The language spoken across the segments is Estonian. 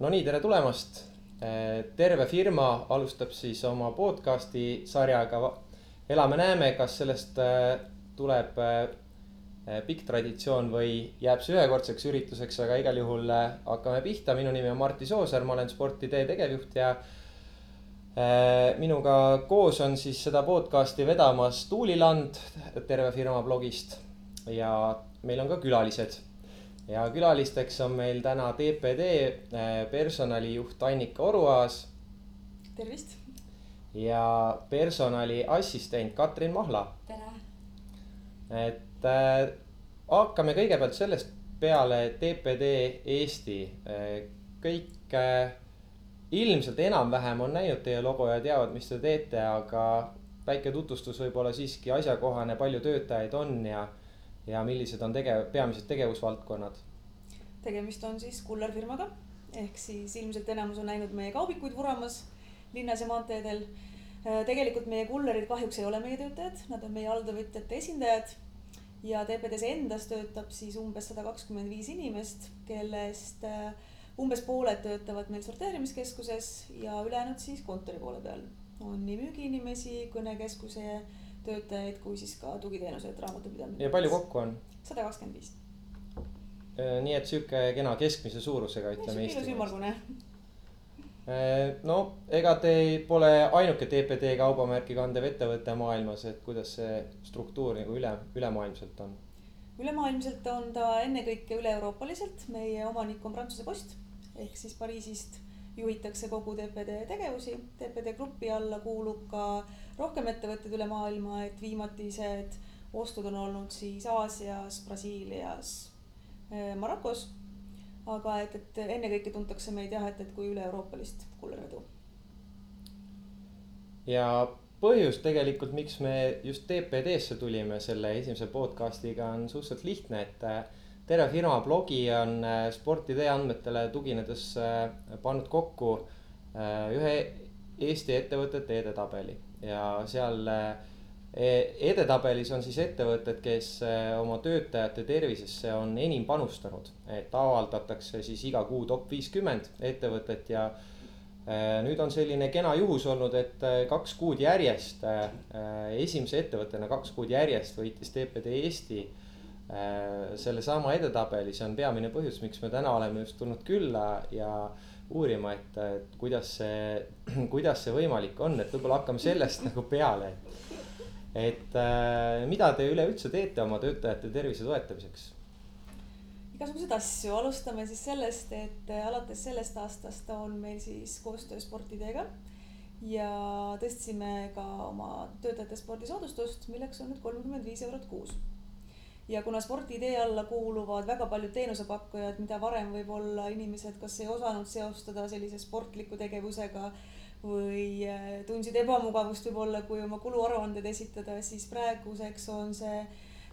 no nii, tere tulemast. terve firma alustab siis oma podcast'i sarjaga Elame-näeme, kas sellest äh, tuleb äh, pikk traditsioon või jääb see ühekordseks ürituseks, aga igal juhul hakkame pihta. minu nimi on Martti Soosaar, ma olen Sportidee tegevjuht ja minuga koos on siis seda podcast'i vedamas Tuuli Land terve firma blogist ja meil on ka külalised ja külalisteks on meil täna TPD personalijuht Annika Oruaas. tervist ja personaliassistent Katrin Mahla. tere. et äh, hakkame kõigepealt sellest peale, et TPD Eesti äh,, kõik äh, ilmselt enam-vähem on näinud teie logo ja teavad, mis te teete, aga väike tutvustus võib-olla siiski asjakohane, palju töötajaid on ja, ja millised on tegev, peamised tegevusvaldkonnad? tegemist on siis kullerfirmaga ehk siis ilmselt enamus on näinud meie kaubikuid vuramas linnas ja maanteedel. Äh, tegelikult meie kullerid kahjuks ei ole meie töötajad, nad on meie alltöövõtjate esindajad. ja TPD-s endas töötab siis umbes sada kakskümmend viis inimest, kellest äh, umbes pooled töötavad meil sorteerimiskeskuses ja ülejäänud siis kontori poole peal. on nii müügiinimesi, kõnekeskuse töötajaid kui siis ka tugiteenused, raamatupidamine. ja palju kokku on? sada kakskümmend viis. Äh, nii et sihuke kena keskmise suurusega ütleme. ilus ümmargune Äh, no ega te pole ainuke TPD kaubamärki kandev ettevõte maailmas, et kuidas see struktuur nagu üle, ülemaailmselt on? ülemaailmselt on ta ennekõike üle-euroopaliselt, meie omanik on Prantsuse Post ehk siis Pariisist juhitakse kogu TPD tegevusi. TPD grupi alla kuulub ka rohkem ettevõtteid üle maailma, et viimatised ostud on olnud siis Aasias, Brasiilias, äh, Marokos aga et, et ennekõike tuntakse meid jah, et, et kui üle-euroopalist kullervedu. ja põhjus tegelikult, miks me just TPD-sse tulime selle esimese podcast'iga on suhteliselt lihtne, et terve firma blogi on äh, Sportidee andmetele tuginedes äh, pannud kokku ühe Eesti ettevõtete edetabeli ja seal E, edetabelis on siis ettevõtted, kes oma töötajate tervisesse on enim panustanud, et avaldatakse siis iga kuu top viiskümmend ettevõtet ja nüüd on selline kena juhus olnud, et kaks kuud järjest, esimese ettevõttena kaks kuud järjest võitis TPD Eesti sellesama edetabeli, see on peamine põhjus, miks me täna oleme just tulnud külla ja uurima, et, et kuidas see, kuidas see võimalik on, et võib-olla hakkame sellest nagu peale, et et äh, mida te üleüldse teete oma töötajate tervise toetamiseks? igasuguseid asju, alustame siis sellest, et äh, alates sellest aastast on meil siis koostöö Sportideega ja tõstsime ka oma töötajate spordisoodustust, milleks on nüüd kolmkümmend viis eurot kuus. Ja kuna Sportidee alla kuuluvad väga paljud teenusepakkujad, mida varem võib-olla inimesed kas ei osanud seostada sellise sportliku tegevusega või äh, tundsid ebamugavust võib-olla, kui oma kuluaruanded esitada, siis praeguseks on see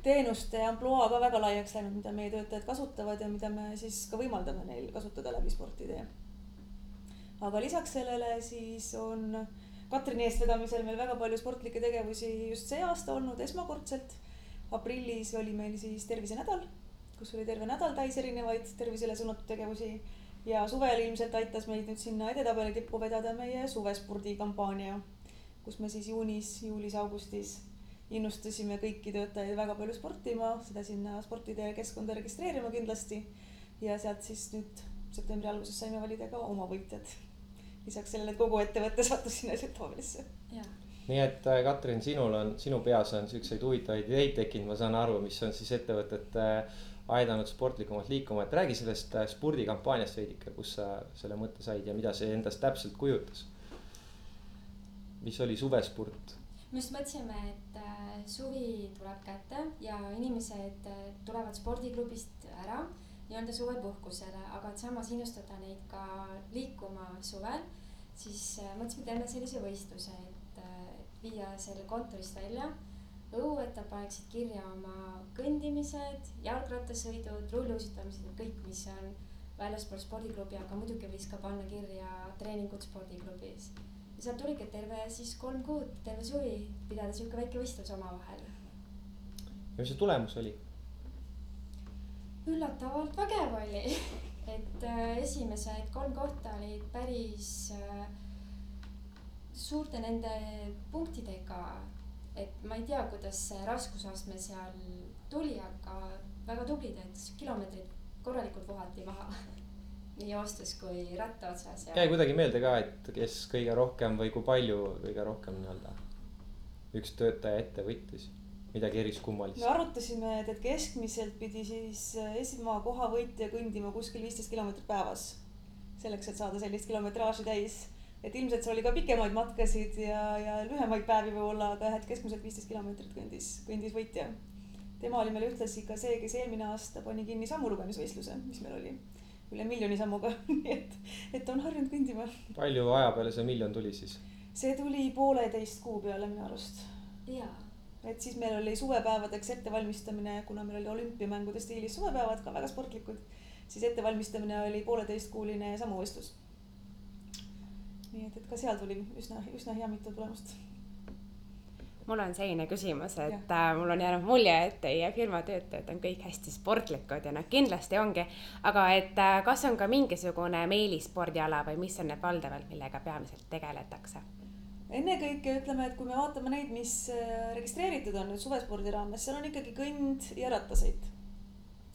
teenuste ampluaa ka väga laiaks läinud, mida meie töötajad kasutavad ja mida me siis ka võimaldame neil kasutada läbi Sportidee. aga lisaks sellele siis on Katrini eestvedamisel meil väga palju sportlikke tegevusi just see aasta olnud esmakordselt. Aprillis oli meil siis tervisenädal, kus oli terve nädal täis erinevaid tervisele suunatud tegevusi ja suvel ilmselt aitas meid nüüd sinna edetabeli tippu vedada meie suvespordi kampaania, kus me siis juunis, juulis, augustis innustasime kõiki töötajaid väga palju sportima, seda sinna sportide keskkonda registreerima kindlasti. ja sealt siis nüüd septembri alguses saime valida ka oma võitjad. lisaks sellele, et kogu ettevõte sattus sinna edetabelisse. Nii et äh, Katrin, sinul on, sinu peas on siukseid huvitavaid ideid tekkinud, ma saan aru, mis on siis ettevõtete äh, aidanud sportlikumalt liikuma, et räägi sellest äh, spordikampaaniast veidike, kus sa selle mõtte said ja mida see endast täpselt kujutas? mis oli suvespurt? me just mõtlesime, et suvi tuleb kätte ja inimesed tulevad spordiklubist ära nii-öelda suvepuhkusele, aga et samas innustada neid ka liikuma suvel, siis mõtlesime, teeme sellise võistluse, et viia selle kontorist välja õue, et nad paneksid kirja oma kõndimised, jalgrattasõidud, rulluisutamised ja kõik, mis on väljaspool spordiklubi, aga muidugi võiks ka panna kirja treeningud spordiklubis. ja sealt tuligi terve siis kolm kuud, terve suvi pidada sihuke väike võistlus omavahel. ja mis see tulemus oli? üllatavalt vägev oli et äh, esimesed kolm kohta olid päris äh, suurte nende punktidega. et ma ei tea, kuidas see raskusastme seal tuli, aga väga tublid, et kilomeetrid korralikult vohati maha nii joostes kui ratta otsas ja.... jäi kuidagi meelde ka, et kes kõige rohkem või kui palju kõige rohkem nii-öelda üks töötaja ette võttis, midagi eriskummalist. me arutasime, et, et keskmiselt pidi siis esmakoha võitja kõndima kuskil viisteist kilomeetrit päevas. selleks, et saada sellist kilometraaži täis et ilmselt seal oli ka pikemaid matkasid ja, ja lühemaid päevi võib-olla, aga jah, et keskmiselt viisteist kilomeetrit kõndis, kõndis võitja. tema oli meil ühtlasi ka see, kes eelmine aasta pani kinni sammulugemisvõistluse, mis meil oli üle miljoni sammuga nii et, et on harjunud kõndima. palju aja peale see miljon tuli siis? see tuli pooleteist kuu peale minu arust. jaa et siis meil oli suvepäevadeks ettevalmistamine, kuna meil oli olümpiamängude stiilis suvepäevad ka väga sportlikud, siis ettevalmistamine oli pooleteistkuuline sammuvõistlus nii et, et ka seal tuli üsna, üsna hea mitu tulemust mul on selline küsimus, et äh, mul on jäänud mulje, et teie firma töötajad on kõik hästi sportlikud ja nad kindlasti ongi, aga et äh, kas on ka mingisugune meelisspordiala või mis on need valdavalt, millega peamiselt tegeletakse? ennekõike ütleme, et kui me vaatame neid, mis äh, registreeritud on nüüd suvespordi raames, seal on ikkagi kõnd ja rattasõit.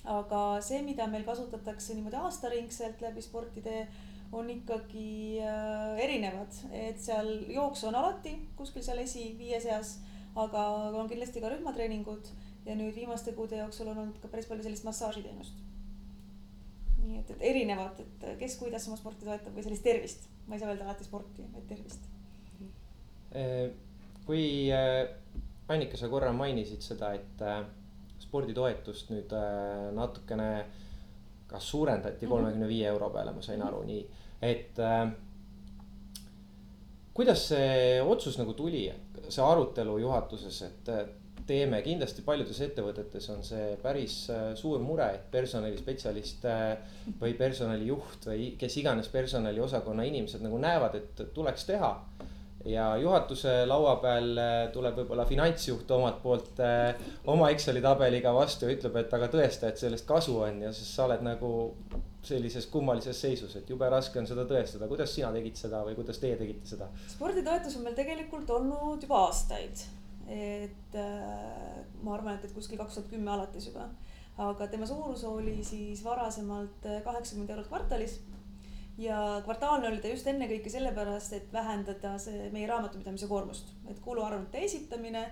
aga see, mida meil kasutatakse niimoodi aastaringselt läbi sportide on ikkagi äh, erinevad, et seal jooksu on alati kuskil seal esiviie seas, aga on kindlasti ka rühmatreeningud ja nüüd viimaste kuude jooksul on olnud ka päris palju sellist massaažiteenust. nii et, et erinevad, et kes kuidas oma sporti toetab või sellist tervist, ma ei saa öelda alati sporti, vaid tervist. Äh, kui äh, Annika, sa korra mainisid seda, et äh, sporditoetust nüüd natukene kas suurendati mhm. kolmekümne viie euro peale, ma sain aru nii, et kuidas see otsus nagu tuli, see arutelu juhatuses, et teeme, kindlasti paljudes ettevõtetes on see päris äh, suur mure, et personalispetsialist äh, või personalijuht või kes iganes personaliosakonna inimesed nagu näevad, et tuleks teha. Ja juhatuse laua peal äh, tuleb võib-olla finantsjuht omalt poolt oma Exceli tabeliga vastu ja ütleb, et aga tõesta, et sellest kasu on ja siis sa oled nagu sellises kummalises seisus, et jube raske on seda tõestada, kuidas sina tegid seda või kuidas teie tegite seda? sporditoetus on meil tegelikult olnud juba aastaid, et äh, ma arvan, et, et kuskil kaks tuhat kümme alates juba, aga tema suurus oli siis varasemalt kaheksakümmend eurot kvartalis. Ja kvartaalne oli ta just ennekõike sellepärast, et vähendada see meie raamatupidamise koormust, et kuluarvete esitamine,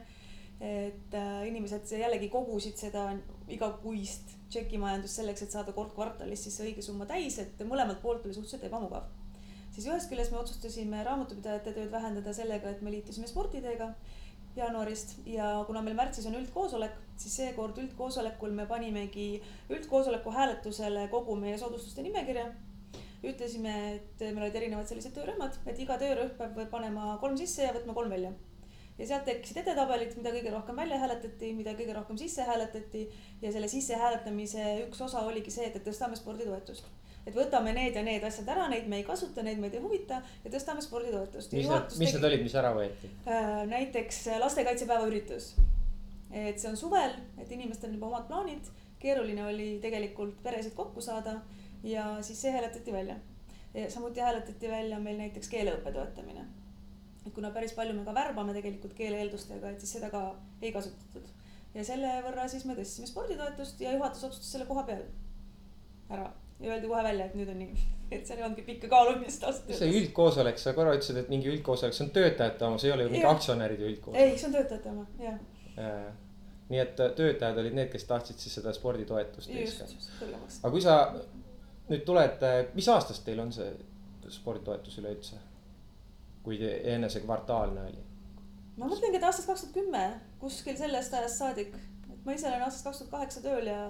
et äh, inimesed jällegi kogusid seda igakuist tšekimajandust selleks, et saada kord kvartalis siis see õige summa täis, et mõlemalt poolt oli suhteliselt ebamugav. siis ühest küljest me otsustasime raamatupidajate tööd vähendada sellega, et me liitusime sportideega jaanuarist ja kuna meil märtsis on üldkoosolek, siis seekord üldkoosolekul me panimegi üldkoosoleku hääletusele kogu meie soodustuste nimekirja ütlesime, et meil olid erinevad sellised töörühmad, et iga töörühm peab panema kolm sisse ja võtma kolm välja. Ja sealt tekkisid edetabelid, mida kõige rohkem välja hääletati, mida kõige rohkem sisse hääletati ja selle sissehääletamise üks osa oligi see, et, et tõstame sporditoetust et võtame need ja need asjad ära, neid me ei kasuta, neid meid ei huvita ja tõstame sporditoetust. mis need, mis need olid, mis ära võeti? Äh, näiteks lastekaitsepäeva üritus. et see on suvel, et inimestel on juba omad plaanid, keeruline oli tegelikult peresid kokku saada ja siis see hääletati välja. samuti hääletati välja meil näiteks keeleõppe toetamine. Et kuna päris palju me ka värbame tegelikult keeleeeldustega, et siis seda ka ei kasutatud. ja selle võrra siis me tõstsime sporditoetust ja juhatus otsustas selle koha peal ära ja öeldi kohe välja, et nüüd on nii, et seal ei olnudki pikka kaalumist öeldes. see üldkoosolek, sa korra ütlesid, et mingi üldkoosolek, see on töötajate oma, see ei ole ju mingi aktsionäride üldkoosolek. ei, see on töötajate oma, jah ja nii et töötajad olid need, kes tahtsid siis seda sporditoetust. aga kui sa nüüd tulete, mis aastast teil on see sporditoetus üleüldse? Kui enne see kvartaalne oli? ma mõtlengi, et aastast kaks tuhat kümme, kuskil sellest ajast saadik, et ma ise olen aastast kaks tuhat kaheksa tööl ja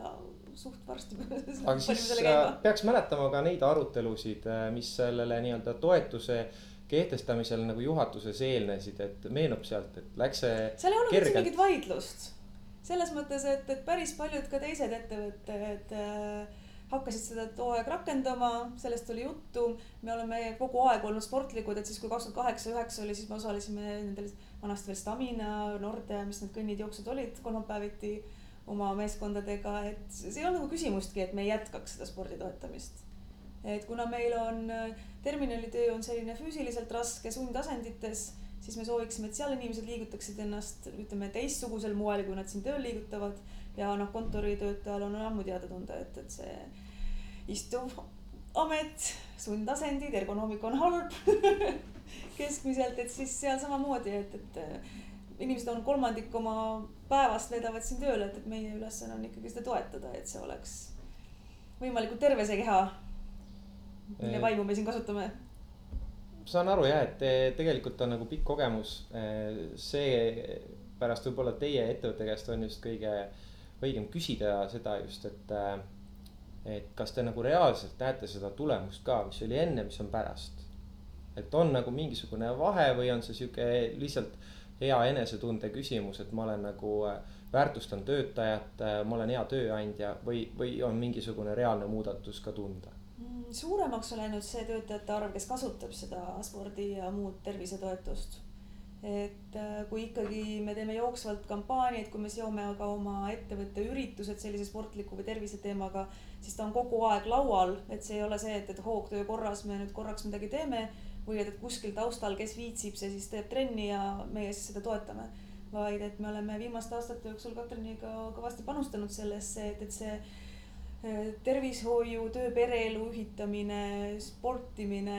suht varsti. aga siis äh, peaks mäletama ka neid arutelusid, äh, mis sellele nii-öelda toetuse kehtestamisel nagu juhatuses eelnesid, et meenub sealt, et läks see. seal ei olnud üldse mingit vaidlust. selles mõttes, et, et päris paljud ka teised ettevõtted et, äh, hakkasid seda too aeg rakendama, sellest oli juttu. me oleme kogu aeg olnud sportlikud, et siis kui kaks tuhat kaheksa, üheksa oli, siis me osalesime nendel vanasti veel Stamina, Norde, mis need kõnnid, jooksud olid kolmapäeviti oma meeskondadega, et see ei olnud nagu küsimustki, et me ei jätkaks seda spordi toetamist. et kuna meil on terminalitöö on selline füüsiliselt raske sundasendites, siis me sooviksime, et seal inimesed liigutaksid ennast, ütleme teistsugusel moel, kui nad siin tööl liigutavad. ja noh, kontoritöötajal on ammu teada-tunda, et, et see istuv amet, sundasendid, ergonoomika on halb keskmiselt, et siis seal samamoodi, et, et inimesed on kolmandik oma päevast veedavad siin tööl, et, et meie ülesanne on ikkagi seda toetada, et see oleks võimalikult terve see keha, mille vaimu me siin kasutame. saan aru jah, et te, tegelikult on nagu pikk kogemus. seepärast võib-olla teie ettevõtte käest on just kõige õigem küsida seda just, et, et kas te nagu reaalselt näete seda tulemust ka, mis oli enne, mis on pärast. et on nagu mingisugune vahe või on see sihuke lihtsalt hea enesetunde küsimus, et ma olen nagu äh, väärtustan töötajat, äh, ma olen hea tööandja või, või on mingisugune reaalne muudatus ka tunda? Mm, suuremaks on läinud see töötajate arv, kes kasutab seda spordi ja muud tervisetoetust. et äh, kui ikkagi me teeme jooksvalt kampaaniaid, kui me seome aga oma ettevõtte üritused sellise sportliku või terviseteemaga, siis ta on kogu aeg laual, et see ei ole see, et, et hoogtöö korras me nüüd korraks midagi teeme või et, et kuskil taustal, kes viitsib, see siis teeb trenni ja meie siis seda toetame. vaid et me oleme viimaste aastate jooksul Katriniga kõvasti panustanud sellesse, et, et see eh, tervishoiu, töö, pereelu ühitamine, sportimine,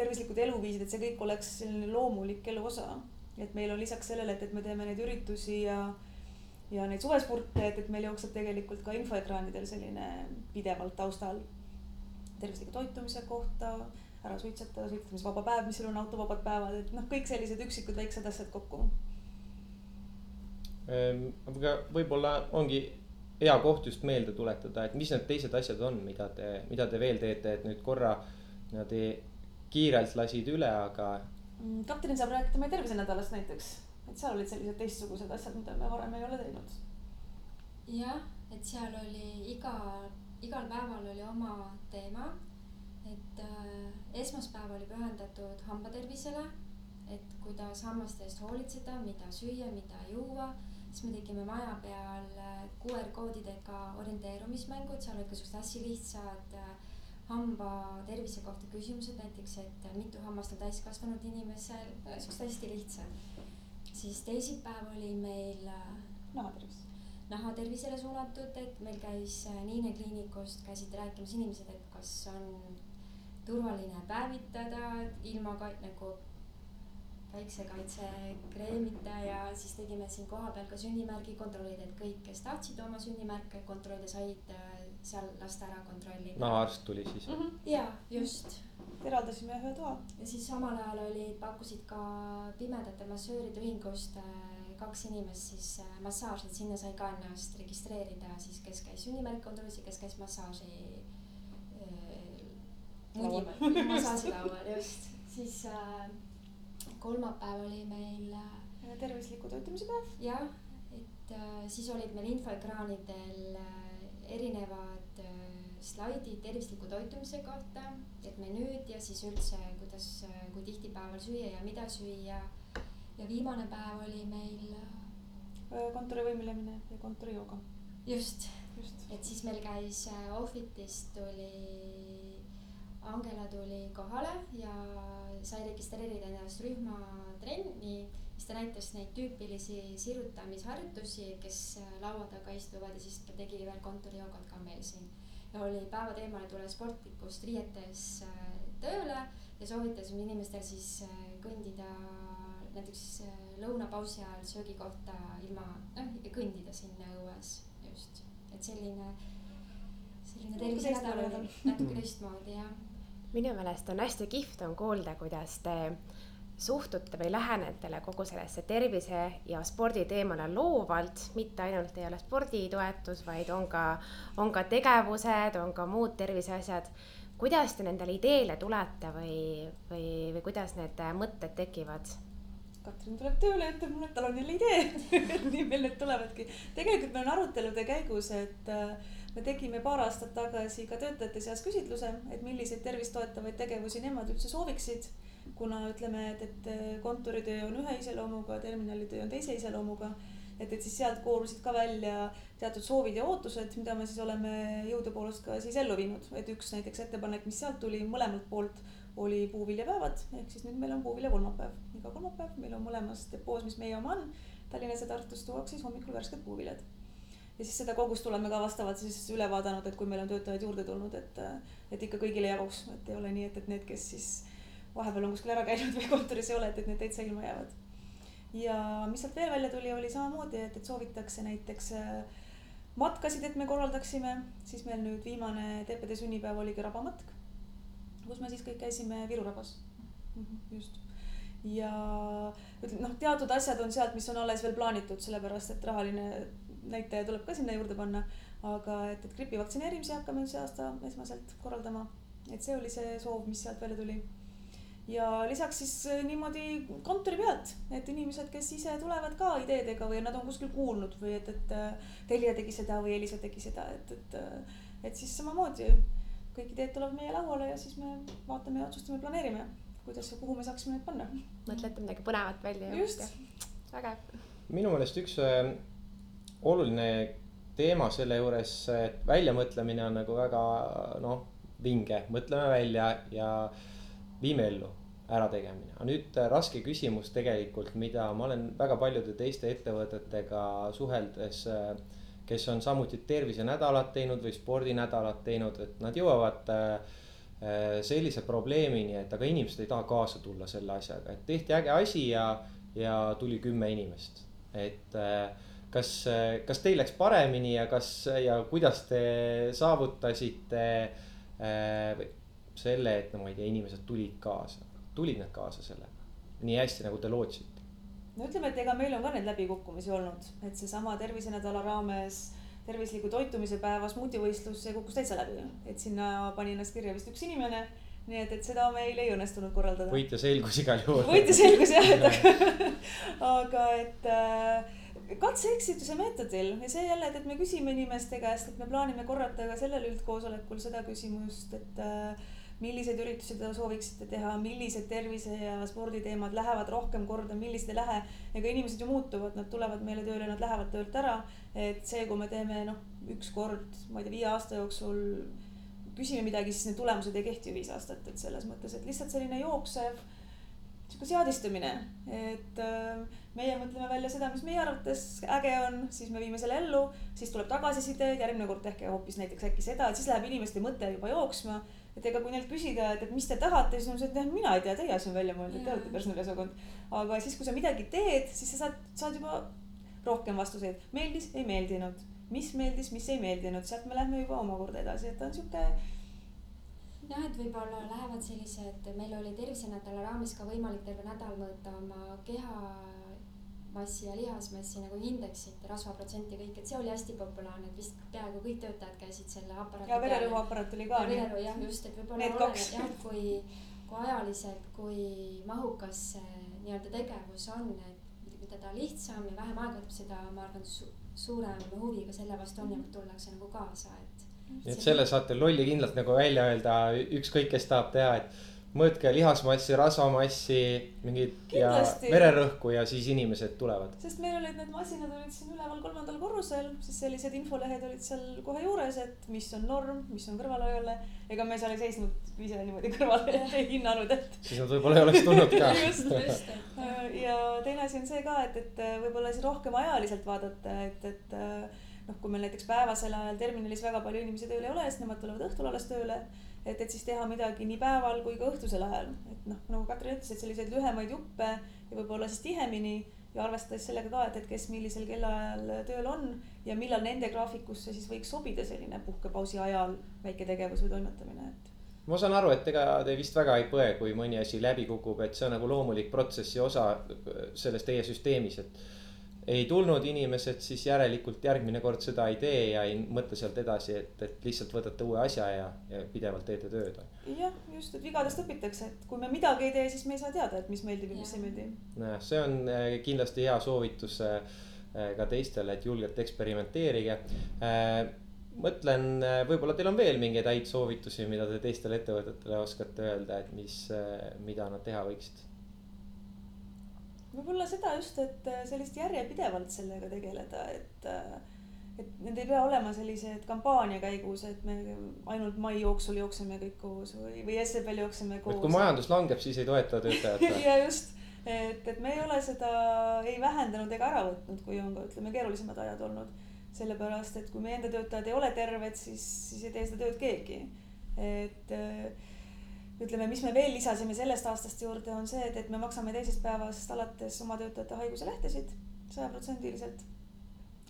tervislikud eluviisid, et see kõik oleks selline loomulik elu osa. et meil on lisaks sellele, et, et me teeme neid üritusi ja ja neid suvespurte, et, et meil jookseb tegelikult ka infoekraanidel selline pidevalt taustal tervisliku toitumise kohta ära suitseta, suitsetamisvaba päev, mis sul on autovabad päevad, et noh, kõik sellised üksikud väiksed asjad kokku. Ehm, aga võib-olla ongi hea koht just meelde tuletada, et mis need teised asjad on, mida te, mida te veel teete, et nüüd korra niimoodi kiirelt lasid üle, aga. Mm, Katrin saab rääkida meie tervisenädalast näiteks, et seal olid sellised teistsugused asjad, mida me varem ei ole teinud. jah, et seal oli iga, igal päeval oli oma teema et äh, esmaspäev oli pühendatud hambatervisele, et kuidas hammaste eest hoolitseda, mida süüa, mida juua. siis me tegime maja peal äh, QR koodidega orienteerumismängud, seal olid ka siuksed hästi lihtsad äh, hamba tervise kohta küsimused, näiteks, et mitu hammast on täiskasvanud inimesel, äh, siuksed hästi lihtsad. Siis teisipäev oli meil äh, nahatervis nahatervisele suunatud, et meil käis Niine kliinikust käisid rääkimas inimesed, et kas on turvaline päevitada ilma ka nagu päiksekaitsekreemita ja siis tegime siin kohapeal ka sünnimärgi, kontrollida, et kõik, kes tahtsid oma sünnimärke kontrollida, said äh, seal lasta ära kontrollida. nahaarst tuli siis mm? -hmm. ja just. Eraldasime ühe toa. ja siis samal ajal olid, pakkusid ka pimedate massööride ühingust äh, kaks inimest siis äh, massaaži, et sinna sai ka ennast registreerida siis, kes käis sünnimärk kontrollis ja kes käis massaaži mudime massaažilaual just, siis äh, kolmapäev oli meil äh, tervisliku toitumise päev. jah, et äh, siis olid meil infoekraanidel äh, erinevad äh, slaidid tervisliku toitumise kohta, et menüüd ja siis üldse, kuidas äh,, kui tihti päeval süüa ja mida süüa. ja viimane päev oli meil äh, kontorivõimilemine ja kontorijooga. just, just., et siis meil käis äh, Offitist tuli Angela tuli kohale ja sai registreerida ennast rühmatrenni, siis ta näitas neid tüüpilisi sirutamisharjutusi, kes laua taga istuvad ja siis ta tegi veel kontorijoogat ka meil siin. Ja oli päeva teemale tule sportlikust riietes äh, tööle ja soovitasime inimestel siis äh, kõndida näiteks äh, lõunapausi ajal söögikohta ilma, noh, kõndida sinna õues just, et selline selline tervisenädal oli natuke teistmoodi jah. Minu meelest on hästi kihvt on kuulda, kuidas te suhtute või lähenete kogu sellesse tervise ja spordi teemale loovalt, mitte ainult ei ole sporditoetus, vaid on ka, on ka tegevused, on ka muud terviseasjad. kuidas te nendele ideele tulete või, või, või kuidas need mõtted tekivad? Katrin tuleb tööle ja ütleb mulle, et tal on jälle idee nii meil need tulevadki. tegelikult meil on arutelude käigus, et äh, me tegime paar aastat tagasi ka töötajate seas küsitluse, et milliseid tervist toetavaid tegevusi nemad üldse sooviksid. Kuna ütleme, et, et kontoritöö on ühe iseloomuga, terminalitöö on teise iseloomuga, et, et siis sealt koorusid ka välja teatud soovid ja ootused, mida me siis oleme jõudupoolest ka siis ellu viinud, et üks näiteks ettepanek, mis sealt tuli mõlemalt poolt, oli puuviljapäevad, ehk siis nüüd meil on puuvilja kolmapäev, iga kolmapäev meil on mõlemas depoos, mis meie oma on, Tallinnas ja Tartus tuuakse siis hommikul värsked puuviljad. Ja siis seda kogust oleme ka vastavalt siis üle vaadanud, et kui meil on töötajaid juurde tulnud, et, et ikka kõigile jaguks, et ei ole nii, et, et need, kes siis vahepeal on kuskil ära käinud või kontoris ei ole, et, et need täitsa ilma jäävad. ja mis sealt veel välja tuli, oli samamoodi, et, et soovitakse näiteks äh, matkasid, et me korraldaksime, siis meil nüüd viimane TPD sünnipäev oligi rabamatk, kus me siis kõik käisime Viru rabas. Mhm, just ja ütleme noh, teatud asjad on sealt, mis on alles veel plaanitud, sellepärast et rahaline näitaja tuleb ka sinna juurde panna. aga et, et gripi vaktsineerimise hakkame nüüd see aasta esmaselt korraldama, et see oli see soov, mis sealt välja tuli. Ja lisaks siis äh, niimoodi kontori pealt, et inimesed, kes ise tulevad ka ideedega või nad on kuskil kuulnud või et, et äh, Telia tegi seda või Elisa tegi seda, et, et, äh, et siis samamoodi kõik ideed tulevad meie lauale ja siis me vaatame ja otsustame, planeerime, kuidas ja kuhu me saaksime need panna. mõtlete midagi põnevat välja. just. vägev. minu meelest üks oluline teema selle juures, et väljamõtlemine on nagu väga noh, vinge, mõtleme välja ja viime ellu ärategemine. aga nüüd raske küsimus tegelikult, mida ma olen väga paljude teiste ettevõtetega suheldes, kes on samuti tervisenädalat teinud või spordinädalat teinud, et nad jõuavad äh, sellise probleemini, et aga inimesed ei taha kaasa tulla selle asjaga, et tehti äge asi ja, ja tuli kümme inimest, et äh, kas, kas teil läks paremini ja kas ja kuidas te saavutasite äh, selle, et no ma ei tea, inimesed tulid kaasa, tulid nad kaasa sellega nii hästi, nagu te lootsite? no ütleme, et ega meil on ka neid läbikukkumisi olnud, et seesama tervisenädala raames tervisliku toitumise päeva smuutivõistlus, see kukkus täitsa läbi, et sinna pani ennast kirja vist üks inimene nii et, et seda meil ei õnnestunud korraldada. võitja selgus igal juhul. võitja selgus jah, et aga, aga et äh, katse-eksituse meetodil ja see jälle, et, me küsime inimeste käest, et me plaanime korrata ka sellel üldkoosolekul seda küsimust, et äh, milliseid üritusi te sooviksite teha, millised tervise ja sporditeemad lähevad rohkem korda, millised ei lähe. ega inimesed ju muutuvad, nad tulevad meile tööle, nad lähevad töölt ära. et see, kui me teeme noh, üks kord, ma ei tea, viie aasta jooksul küsime midagi, siis need tulemused ei kehti viis aastat, et selles mõttes, et lihtsalt selline jooksev sihuke seadistumine, et äh, meie mõtleme välja seda, mis meie arvates äge on, siis me viime selle ellu, siis tuleb tagasiside, järgmine kord tehke hoopis näiteks äkki seda, et siis läheb inimeste mõte juba jooksma. Et ega kui neilt küsida, et, et mis te tahate, siis on see, et jah, mina ei tea, teie asi on välja mõeldud, te olete personaliosakond. aga siis, kui sa midagi teed, siis sa saad, saad juba rohkem vastuseid, meeldis, ei meeldinud, mis meeldis, mis ei meeldinud, sealt me lähme juba omakorda edasi, et ta on sihuke jah, et võib-olla lähevad sellised, meil oli tervisenädala raames ka võimalik terve nädal mõõta oma keha massi ja lihasmassi nagu indeksit, rasvaprotsenti kõik, et see oli hästi populaarne, et vist peaaegu kõik töötajad käisid selle aparaadi ja vererõhuaparaat oli ka. vererõhu jah, just, et võib-olla oleneb jah, kui, kui ajaliselt, kui mahukas see nii-öelda tegevus on, et mida ta lihtsam ja vähem aega võtab, seda ma arvan su, suurem huvi ka selle vastu on ja tullakse nagu kaasa, et nii et selle saate lolli kindlalt nagu välja öelda, ükskõik, kes tahab teha, et mõõtke lihasmassi, rasvamassi, mingit ja vererõhku ja siis inimesed tulevad. sest meil olid need masinad olid siin üleval kolmandal korrusel, siis sellised infolehed olid seal kohe juures, et mis on norm, mis on kõrvalhoiule. ega me seal ei seisnud ise niimoodi kõrval ei hinnanud, et. siis nad võib-olla ei oleks tulnud ka just, just. ja teine asi on see ka, et, et võib-olla siis rohkem ajaliselt vaadata, et, et noh, kui meil näiteks päevasel ajal terminalis väga palju inimesi tööl ei ole, siis nemad tulevad õhtul alles tööle. Et, et siis teha midagi nii päeval kui ka õhtusel ajal, et noh, nagu Katrin ütles, et selliseid lühemaid juppe ja võib-olla siis tihemini ja arvestades sellega ka, et, et kes millisel kellaajal tööl on ja millal nende graafikusse siis võiks sobida selline puhkepausi ajal väike tegevus või toimetamine, et. Ma saan aru, et ega te vist väga ei põe, kui mõni asi läbi kukub, et see on nagu loomulik protsessi osa selles teie süsteemis, et ei tulnud inimesed, siis järelikult järgmine kord seda ei tee ja ei mõtle sealt edasi, et, et lihtsalt võtate uue asja ja, ja pidevalt teete tööd. jah, just, et vigadest õpitakse, et kui me midagi ei tee, siis me ei saa teada, et mis meeldib ja mis ei meeldi. nojah, see on äh, kindlasti hea soovitus äh, äh, ka teistele, et julgelt eksperimenteerige mõtlen, võib-olla teil on veel mingeid häid soovitusi, mida te teistele ettevõtetele oskate öelda, et mis, mida nad teha võiksid võib-olla seda just, et äh, sellist järjepidevalt sellega tegeleda, et äh, et need ei pea olema sellised kampaania käigus, et me ainult mai jooksul jookseme kõik koos või, või SEB-l jookseme koos. et kui majandus langeb, siis ei toeta töötajat ja just, et, et me ei ole seda ei vähendanud ega ära võtnud, kui on ka ütleme keerulisemad ajad olnud. sellepärast, et kui meie enda töötajad ei ole terved, siis, siis ei tee seda tööd keegi. et ütleme, mis me veel lisasime sellest aastast juurde, on see, et, et me maksame teisest päevast alates oma töötajate haiguselähtesid sajaprotsendiliselt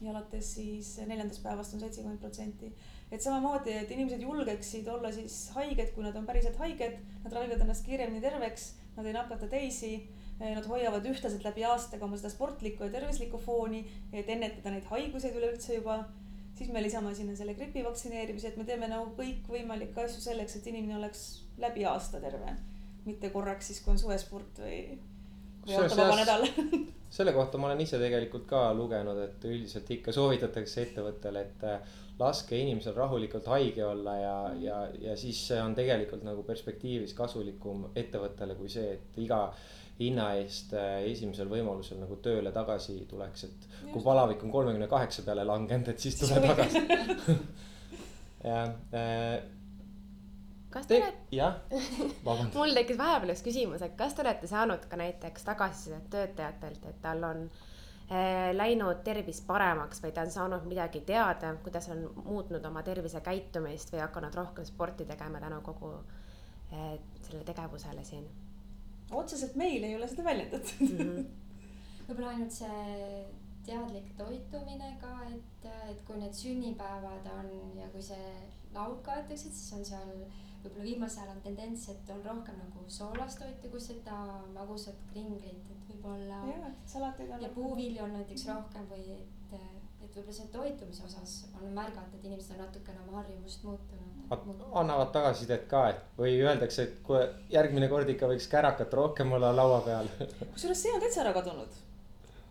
ja alates siis neljandast päevast on seitsekümmend protsenti. et samamoodi, et inimesed julgeksid olla siis haiged, kui nad on päriselt haiged, nad ravivad ennast kiiremini terveks, nad ei nakata teisi. Nad hoiavad ühtlaselt läbi aastaga oma seda sportlikku ja tervislikku fooni, et ennetada neid haiguseid üleüldse juba. siis me lisame sinna selle gripi vaktsineerimise, et me teeme nagu kõikvõimalikke asju selleks, et inimene oleks läbi aasta terve. mitte korraks siis, kui on suvesport või, või autovaba nädal selle kohta ma olen ise tegelikult ka lugenud, et üldiselt ikka soovitatakse ettevõttele, et äh, laske inimesel rahulikult haige olla ja, ja, ja siis see on tegelikult nagu perspektiivis kasulikum ettevõttele kui see, et iga hinna eest äh, esimesel võimalusel nagu tööle tagasi tuleks, et Just. kui palavik on kolmekümne kaheksa peale langenud, et siis tule tagasi jah äh, kas te, te olete. jah, vabandust mul tekkis vahepeal üks küsimus, et kas te olete saanud ka näiteks tagasisidet töötajatelt, et tal on äh, läinud tervis paremaks või ta on saanud midagi teada, kuidas on muutnud oma tervisekäitumist või hakanud rohkem sporti tegema tänu kogu äh, sellele tegevusele siin? otseselt meil ei ole seda väljendatud mm -hmm. võib-olla ainult see teadlik toitumine ka, et, et kui need sünnipäevad on ja kui see laud kaetakse, siis on seal võib-olla viimasel ajal on tendents, et on rohkem nagu soolast toitu kui seda magusat kringlit, et võib-olla. ja puuvilju on näiteks rohkem või et, et võib-olla see toitumise osas on märgata, et inimesed on natukene oma harjumust muutunud. annavad tagasisidet ka, et või öeldakse, et kui järgmine kord ikka võiks kärakat rohkem olla laua peal kusjuures see on täitsa ära kadunud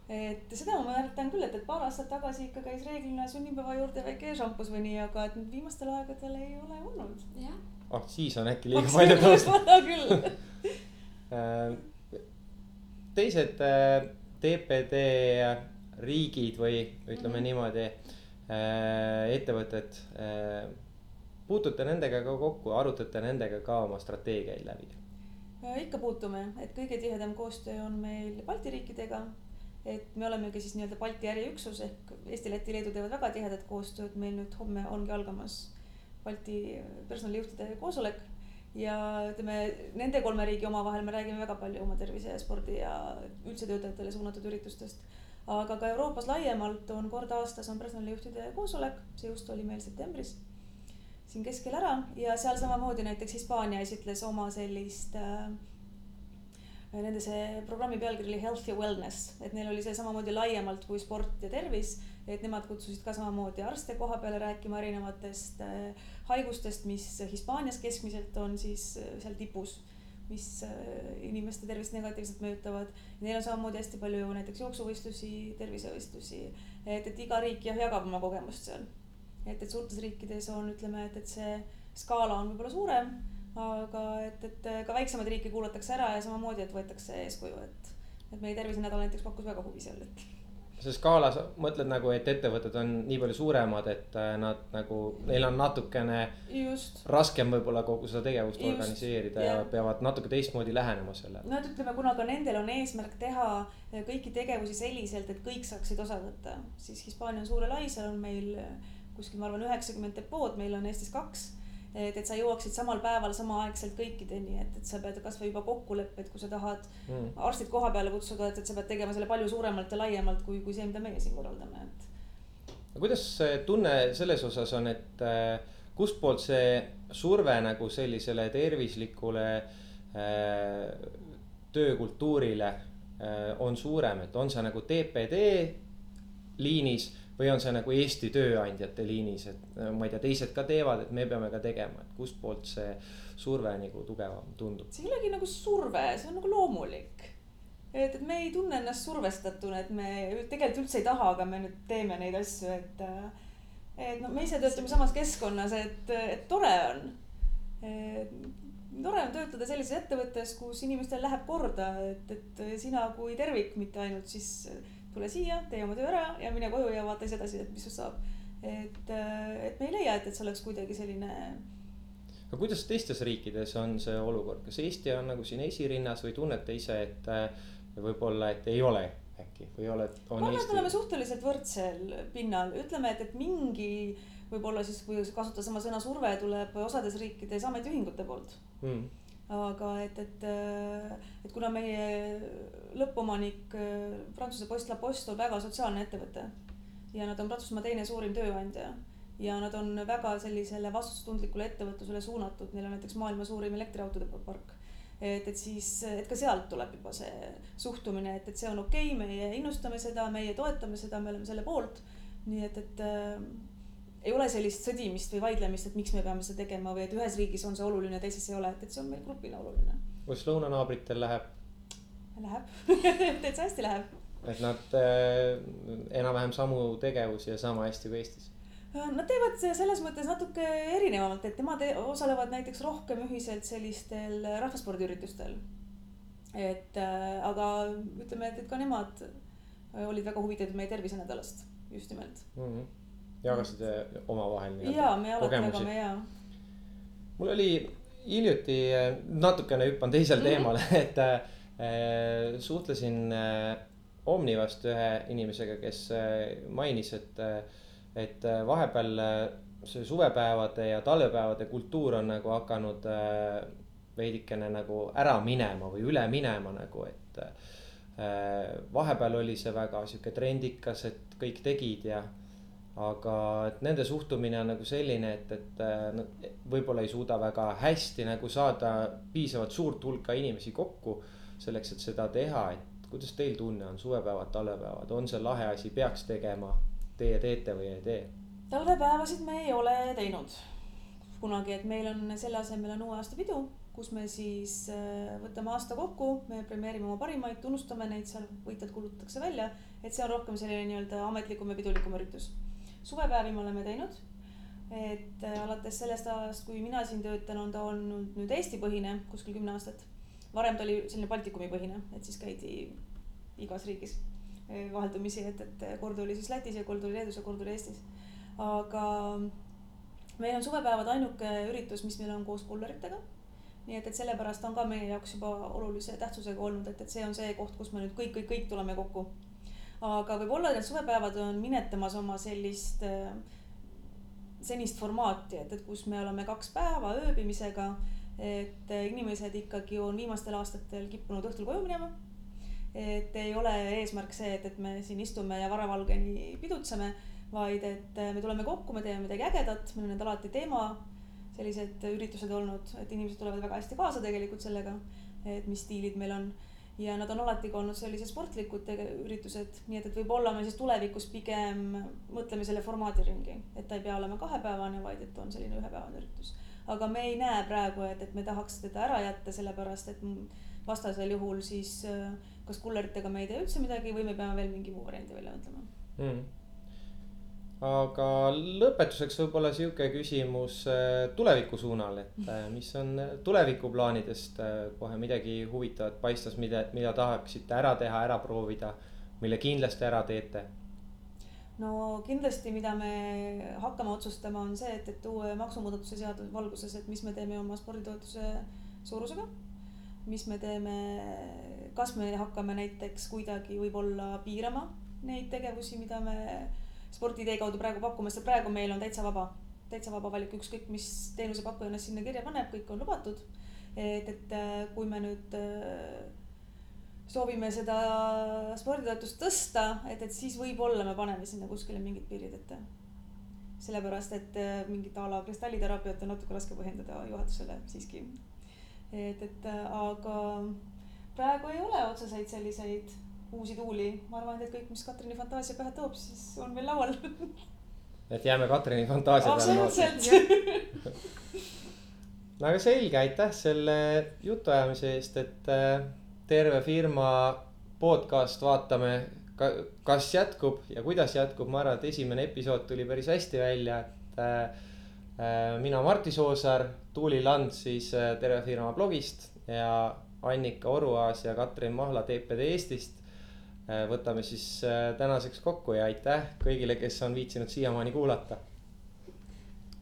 et seda ma mäletan küll, et, et paar aastat tagasi ikka käis reeglina sünnipäeva juurde väike šampus või nii, aga et nüüd viimastel aegadel ei ole olnud. jah ah siis on äkki liiga palju tõusnud. küll äh, teised TPD äh, riigid või ütleme mm -hmm. niimoodi äh, ettevõtted. puutute nendega ka kokku, arutate nendega ka oma strateegiaid läbi? ikka puutume, et kõige tihedam koostöö on meil Balti riikidega. et me olemegi siis nii-öelda Balti äriüksus ehk Eesti, Läti, Leedu teevad väga tihedat koostööd, meil nüüd homme ongi algamas Balti personalijuhtide koosolek. Ja ütleme, nende kolme riigi omavahel me räägime väga palju oma tervise ja spordi ja üldse töötajatele suunatud üritustest. aga ka Euroopas laiemalt on kord aastas on personalijuhtide koosolek, see just oli meil septembris siin keskel ära. Ja seal samamoodi näiteks Hispaania esitles oma sellist äh, Nende see programmi pealkiri oli Health ja Wellness, et neil oli see samamoodi laiemalt kui sport ja tervis et nemad kutsusid ka samamoodi arste koha peale rääkima erinevatest äh, haigustest, mis Hispaanias keskmiselt on siis äh, seal tipus, mis äh, inimeste tervist negatiivselt mõjutavad. Neil on samamoodi hästi palju ju näiteks jooksuvõistlusi, tervisevõistlusi, et, et iga riik jah, jagab oma kogemust seal. et, et suurtes riikides on, ütleme, et, et see skaala on võib-olla suurem, aga et, et ka väiksemaid riike kuulatakse ära ja samamoodi, et võetakse eeskuju, et, et meie tervisenädal näiteks pakkus väga huvi seal, et see skaala, sa mõtled nagu, et ettevõtted on nii palju suuremad, et äh, nad nagu, neil on natukene just. raskem võib-olla kogu seda tegevust just. organiseerida ja. ja peavad natuke teistmoodi lähenema sellele. no et ütleme, kuna ka nendel on eesmärk teha äh, kõiki tegevusi selliselt, et kõik saaksid osa võtta, siis Hispaania on suur ja lai, seal on meil äh, kuskil, ma arvan, üheksakümmend depood, meil on Eestis kaks et, et sa jõuaksid samal päeval samaaegselt kõikideni, et, et sa pead kasvõi juba kokkulepped, kui sa tahad mm. arstid koha peale kutsuda, et, et sa pead tegema selle palju suuremalt ja laiemalt kui, kui see, mida meie siin korraldame, et. kuidas see tunne selles osas on, et äh, kustpoolt see surve nagu sellisele tervislikule äh, töökultuurile äh, on suurem, et on see nagu TPD liinis või on see nagu Eesti tööandjate liinis, et ma ei tea, teised ka teevad, et me peame ka tegema, et kustpoolt see surve nagu tugevam tundub? see ei olegi nagu surve, see on nagu loomulik. et, et me ei tunne ennast survestatuna, et me tegelikult üldse ei taha, aga me nüüd teeme neid asju, et. Et no me ise töötame samas keskkonnas, et, et tore on. tore on töötada sellises ettevõttes, kus inimestel läheb korda, et, et sina kui tervik, mitte ainult siis tule siia, tee oma töö ära ja mine koju ja vaata siis edasi, et mis sinust saab. et, et me ei leia, et, et see oleks kuidagi selline. aga kuidas teistes riikides on see olukord, kas Eesti on nagu siin esirinnas või tunnete ise, et võib-olla, et ei ole äkki või oled? ma arvan, et me oleme suhteliselt võrdsel pinnal, ütleme, et, et mingi võib-olla siis, kui kasutada sama sõna surve, tuleb osades riikides ametiühingute poolt mm. Aga et, et, et kuna meie lõppomanik Prantsuse Post La Poste on väga sotsiaalne ettevõte ja nad on Prantsusmaa teine suurim tööandja ja nad on väga sellisele vastutustundlikule ettevõtlusele suunatud, neil on näiteks maailma suurim elektriautode park et, et siis, et ka sealt tuleb juba see suhtumine, et, et see on okei okay,, meie innustame seda, meie toetame seda, me oleme selle poolt. nii et, et äh, ei ole sellist sõdimist või vaidlemist, et miks me peame seda tegema või et ühes riigis on see oluline, teises ei ole, et, et see on meil grupina oluline. kuidas lõunanaabritel läheb? Läheb täitsa hästi läheb. et nad äh, enam-vähem samu tegevusi ja sama hästi kui Eestis? Äh, nad teevad selles mõttes natuke erinevalt, et nemad osalevad näiteks rohkem ühiselt sellistel rahvaspordiüritustel. et äh, aga ütleme, et, et ka nemad olid väga huvitatud meie tervisenädalast just nimelt mm. -hmm jagasite omavahel nii-öelda? jagame jaa. mul oli hiljuti, natukene hüppan teisele mm -hmm. teemale, et äh, suhtlesin äh, Omnivast ühe inimesega, kes äh, mainis, et äh,, et äh, vahepeal äh, see suvepäevade ja talvepäevade kultuur on nagu hakanud äh, veidikene nagu ära minema või üle minema nagu, et äh, vahepeal oli see väga sihuke trendikas, et kõik tegid ja aga et nende suhtumine on nagu selline, et, et nad võib-olla ei suuda väga hästi nagu saada piisavalt suurt hulka inimesi kokku selleks, et seda teha, et kuidas teil tunne on, suvepäevad, talvepäevad, on see lahe asi, peaks tegema, teie teete või ei tee? talvepäevasid me ei ole teinud kunagi, et meil on selle asemel on uue aasta pidu, kus me siis äh, võtame aasta kokku, me premeerime oma parimaid, tunnustame neid seal, võitjad kuulutatakse välja, et see on rohkem selline nii-öelda ametlikum ja pidulikum üritus suvepäevi me oleme teinud. et äh, alates sellest ajast, kui mina siin töötan, on ta olnud nüüd Eesti-põhine kuskil kümme aastat. varem ta oli selline Baltikumi põhine, et siis käidi igas riigis äh, vaheldumisi, et, et kord oli siis Lätis ja kord oli Leedus ja kord oli Eestis. aga meil on suvepäevad ainuke üritus, mis meil on koos kulleritega nii et, et sellepärast on ka meie jaoks juba olulise tähtsusega olnud, et, et see on see koht, kus me nüüd kõik, kõik, kõik tuleme kokku aga võib-olla need suvepäevad on minetamas oma sellist äh, senist formaati, et, et kus me oleme kaks päeva ööbimisega. et inimesed ikkagi on viimastel aastatel kippunud õhtul koju minema. et ei ole eesmärk see, et, et me siin istume ja varavalgeni pidutseme, vaid et me tuleme kokku, me teeme midagi ägedat, meil on need alati teema sellised üritused olnud, et inimesed tulevad väga hästi kaasa tegelikult sellega, et mis stiilid meil on ja nad on alati ka olnud sellised sportlikud üritused, nii et, et võib-olla me siis tulevikus pigem mõtleme selle formaadi ringi, et ta ei pea olema kahepäevane, vaid et on selline ühepäevane üritus. aga me ei näe praegu, et, et me tahaks teda ära jätta, sellepärast et vastasel juhul siis kas kulleritega me ei tee üldse midagi või me peame veel mingi muu variandi välja mõtlema. Mm aga lõpetuseks võib-olla sihuke küsimus äh, tuleviku suunal, et äh, mis on äh, tulevikuplaanidest kohe midagi huvitavat paistas, mida, mida tahaksite ära teha, ära proovida, mille kindlasti ära teete? no kindlasti, mida me hakkame otsustama, on see, et, et uue maksumuudatuse seaduse valguses, et mis me teeme oma sporditoetuse suurusega. mis me teeme, kas me hakkame näiteks kuidagi võib-olla piirama neid tegevusi, mida me sporditee kaudu praegu pakkuma, sest praegu meil on täitsa vaba, täitsa vaba valik, ükskõik mis teenusepakkuja ennast sinna kirja paneb, kõik on lubatud. et, et äh, kui me nüüd äh, soovime seda sporditoetust tõsta, et, et siis võib-olla me paneme sinna kuskile mingid piirid ette. sellepärast, et äh, mingit a la kristalliteraapiat on natuke raske põhjendada juhatusele siiski. et, et aga praegu ei ole otseseid selliseid uusi tuuli, ma arvan, et kõik, mis Katrini fantaasia pähe toob, siis on meil laual et jääme Katrini fantaasia peale. absoluutselt no aga selge, aitäh selle jutuajamise eest, et äh, terve firma podcast vaatame, kas jätkub ja kuidas jätkub, ma arvan, et esimene episood tuli päris hästi välja, et äh, mina Martti Soosaar, Tuuli Land siis Terve Firma blogist ja Annika Oruaas ja Katrin Mahla TPD Eestist. Võtame siis tänaseks kokku ja aitäh kõigile, kes on viitsinud siiamaani kuulata